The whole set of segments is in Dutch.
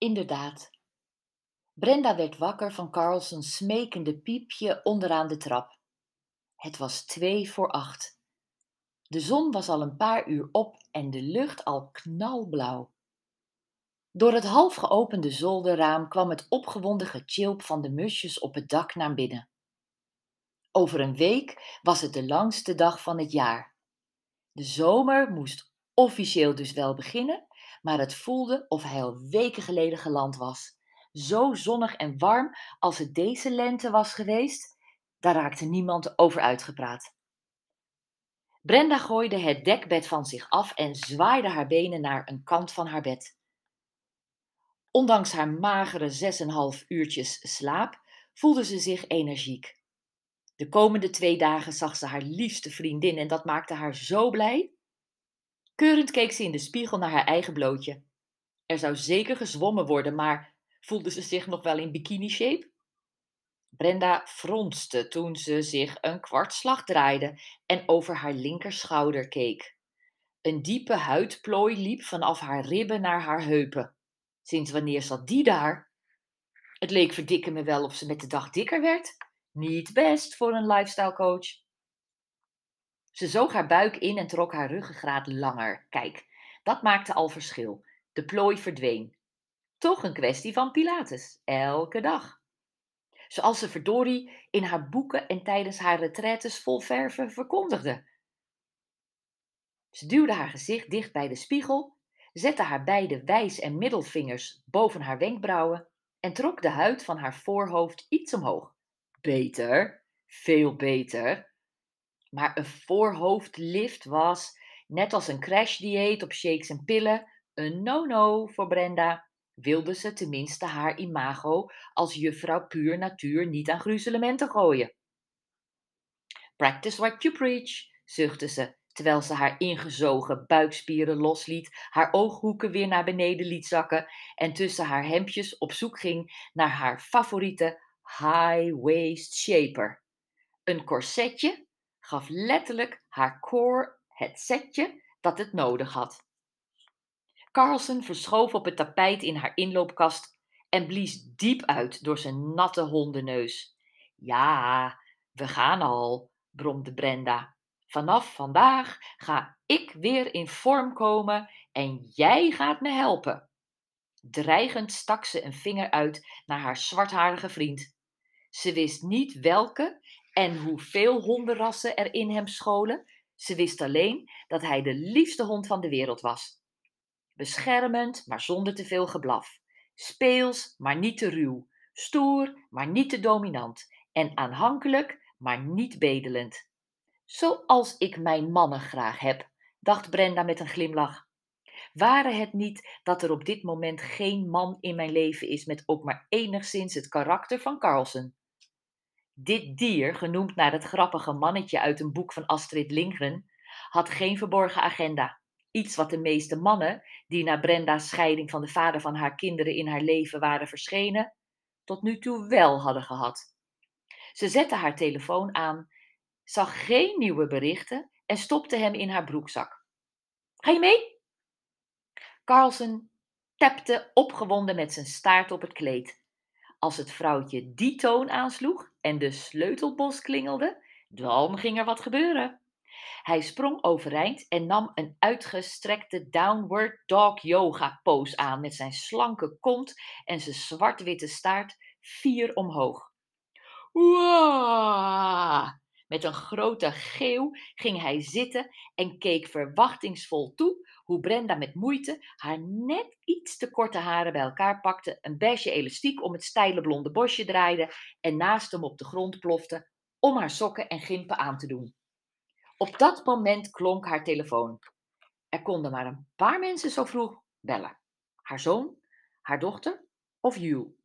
Inderdaad. Brenda werd wakker van Carlsons smekende piepje onderaan de trap. Het was twee voor acht. De zon was al een paar uur op en de lucht al knalblauw. Door het half geopende zolderraam kwam het opgewonden getjilp van de musjes op het dak naar binnen. Over een week was het de langste dag van het jaar. De zomer moest officieel dus wel beginnen, maar het voelde of hij al weken geleden geland was. Zo zonnig en warm als het deze lente was geweest, daar raakte niemand over uitgepraat. Brenda gooide het dekbed van zich af en zwaaide haar benen naar een kant van haar bed. Ondanks haar magere zes en half uurtjes slaap voelde ze zich energiek. De komende twee dagen zag ze haar liefste vriendin en dat maakte haar zo blij. Keurend keek ze in de spiegel naar haar eigen blootje. Er zou zeker gezwommen worden, maar voelde ze zich nog wel in bikini-shape? Brenda fronste toen ze zich een kwartslag draaide en over haar linkerschouder keek. Een diepe huidplooi liep vanaf haar ribben naar haar heupen. Sinds wanneer zat die daar? Het leek verdikken me wel of ze met de dag dikker werd. Niet best voor een lifestyle coach. Ze zoog haar buik in en trok haar ruggengraat langer. Kijk, dat maakte al verschil. De plooi verdween. Toch een kwestie van Pilates, elke dag. Zoals ze verdorie in haar boeken en tijdens haar retraites vol verven verkondigde. Ze duwde haar gezicht dicht bij de spiegel, zette haar beide wijs- en middelvingers boven haar wenkbrauwen en trok de huid van haar voorhoofd iets omhoog. Beter, veel beter. Maar een voorhoofdlift was, net als een crashdieet op shakes en pillen, een no-no voor Brenda. Wilde ze tenminste haar imago als juffrouw puur natuur niet aan gruzelementen gooien. Practice what you preach, zuchtte ze, terwijl ze haar ingezogen buikspieren losliet, haar ooghoeken weer naar beneden liet zakken en tussen haar hemdjes op zoek ging naar haar favoriete high-waist shaper. Een corsetje gaf letterlijk haar core het setje dat het nodig had. Carlsen verschoof op het tapijt in haar inloopkast en blies diep uit door zijn natte hondenneus. Ja, we gaan al, bromde Brenda. Vanaf vandaag ga ik weer in vorm komen en jij gaat me helpen. Dreigend stak ze een vinger uit naar haar zwartharige vriend. Ze wist niet welke en hoeveel hondenrassen er in hem scholen. Ze wist alleen dat hij de liefste hond van de wereld was. Beschermend, maar zonder te veel geblaf. Speels, maar niet te ruw. Stoer, maar niet te dominant. En aanhankelijk, maar niet bedelend. Zoals ik mijn mannen graag heb, dacht Brenda met een glimlach. Ware het niet dat er op dit moment geen man in mijn leven is met ook maar enigszins het karakter van Carlsen? Dit dier, genoemd naar het grappige mannetje uit een boek van Astrid Lindgren, had geen verborgen agenda. Iets wat de meeste mannen, die na Brenda's scheiding van de vader van haar kinderen in haar leven waren verschenen, tot nu toe wel hadden gehad. Ze zette haar telefoon aan, zag geen nieuwe berichten en stopte hem in haar broekzak. Ga je mee? Carlsen tapte opgewonden met zijn staart op het kleed. Als het vrouwtje die toon aansloeg en de sleutelbos klingelde, dan ging er wat gebeuren. Hij sprong overeind en nam een uitgestrekte downward dog yoga pose aan met zijn slanke kont en zijn zwart-witte staart vier omhoog. Met een grote geeuw ging hij zitten en keek verwachtingsvol toe hoe Brenda met moeite haar net iets te korte haren bij elkaar pakte, een beige elastiek om het steile blonde bosje draaide en naast hem op de grond plofte om haar sokken en gimpen aan te doen. Op dat moment klonk haar telefoon. Er konden maar een paar mensen zo vroeg bellen. Haar zoon, haar dochter of Hugh.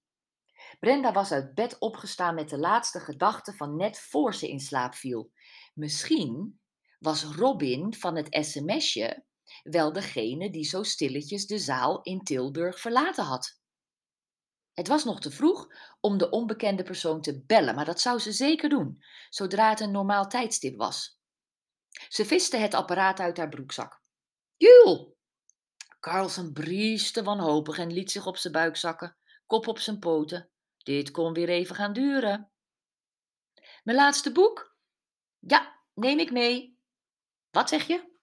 Brenda was uit bed opgestaan met de laatste gedachte van net voor ze in slaap viel. Misschien was Robin van het sms'je wel degene die zo stilletjes de zaal in Tilburg verlaten had. Het was nog te vroeg om de onbekende persoon te bellen, maar dat zou ze zeker doen, zodra het een normaal tijdstip was. Ze viste het apparaat uit haar broekzak. Jul! Carlsen brieste wanhopig en liet zich op zijn buik zakken, kop op zijn poten. Dit kon weer even gaan duren. Mijn laatste boek? Ja, neem ik mee. Wat zeg je?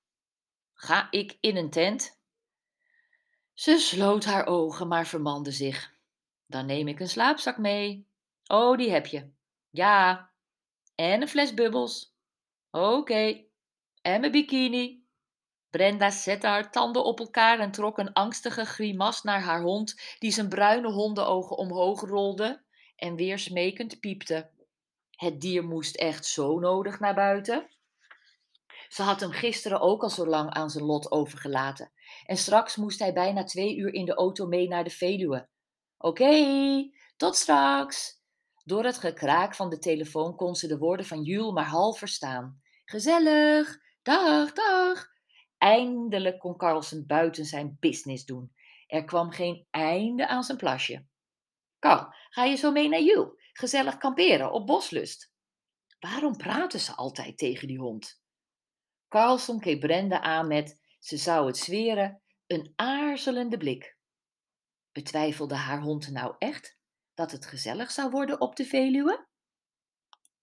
Ga ik in een tent? Ze sloot haar ogen, maar vermande zich. Dan neem ik een slaapzak mee. Oh, die heb je. Ja. En een fles bubbels. Oké. En mijn bikini. Brenda zette haar tanden op elkaar en trok een angstige grimas naar haar hond, die zijn bruine hondenogen omhoog rolde en weer smekend piepte. Het dier moest echt zo nodig naar buiten. Ze had hem gisteren ook al zo lang aan zijn lot overgelaten. En straks moest hij bijna twee uur in de auto mee naar de Veluwe. Oké, tot straks. Door het gekraak van de telefoon kon ze de woorden van Jules maar half verstaan. Gezellig, dag, dag. Eindelijk kon Carlsen buiten zijn business doen. Er kwam geen einde aan zijn plasje. Carl, ga je zo mee naar Jules? Gezellig kamperen op Boslust. Waarom praten ze altijd tegen die hond? Carlson keek Brenda aan met, ze zou het zweren, een aarzelende blik. Betwijfelde haar hond nou echt dat het gezellig zou worden op de Veluwe?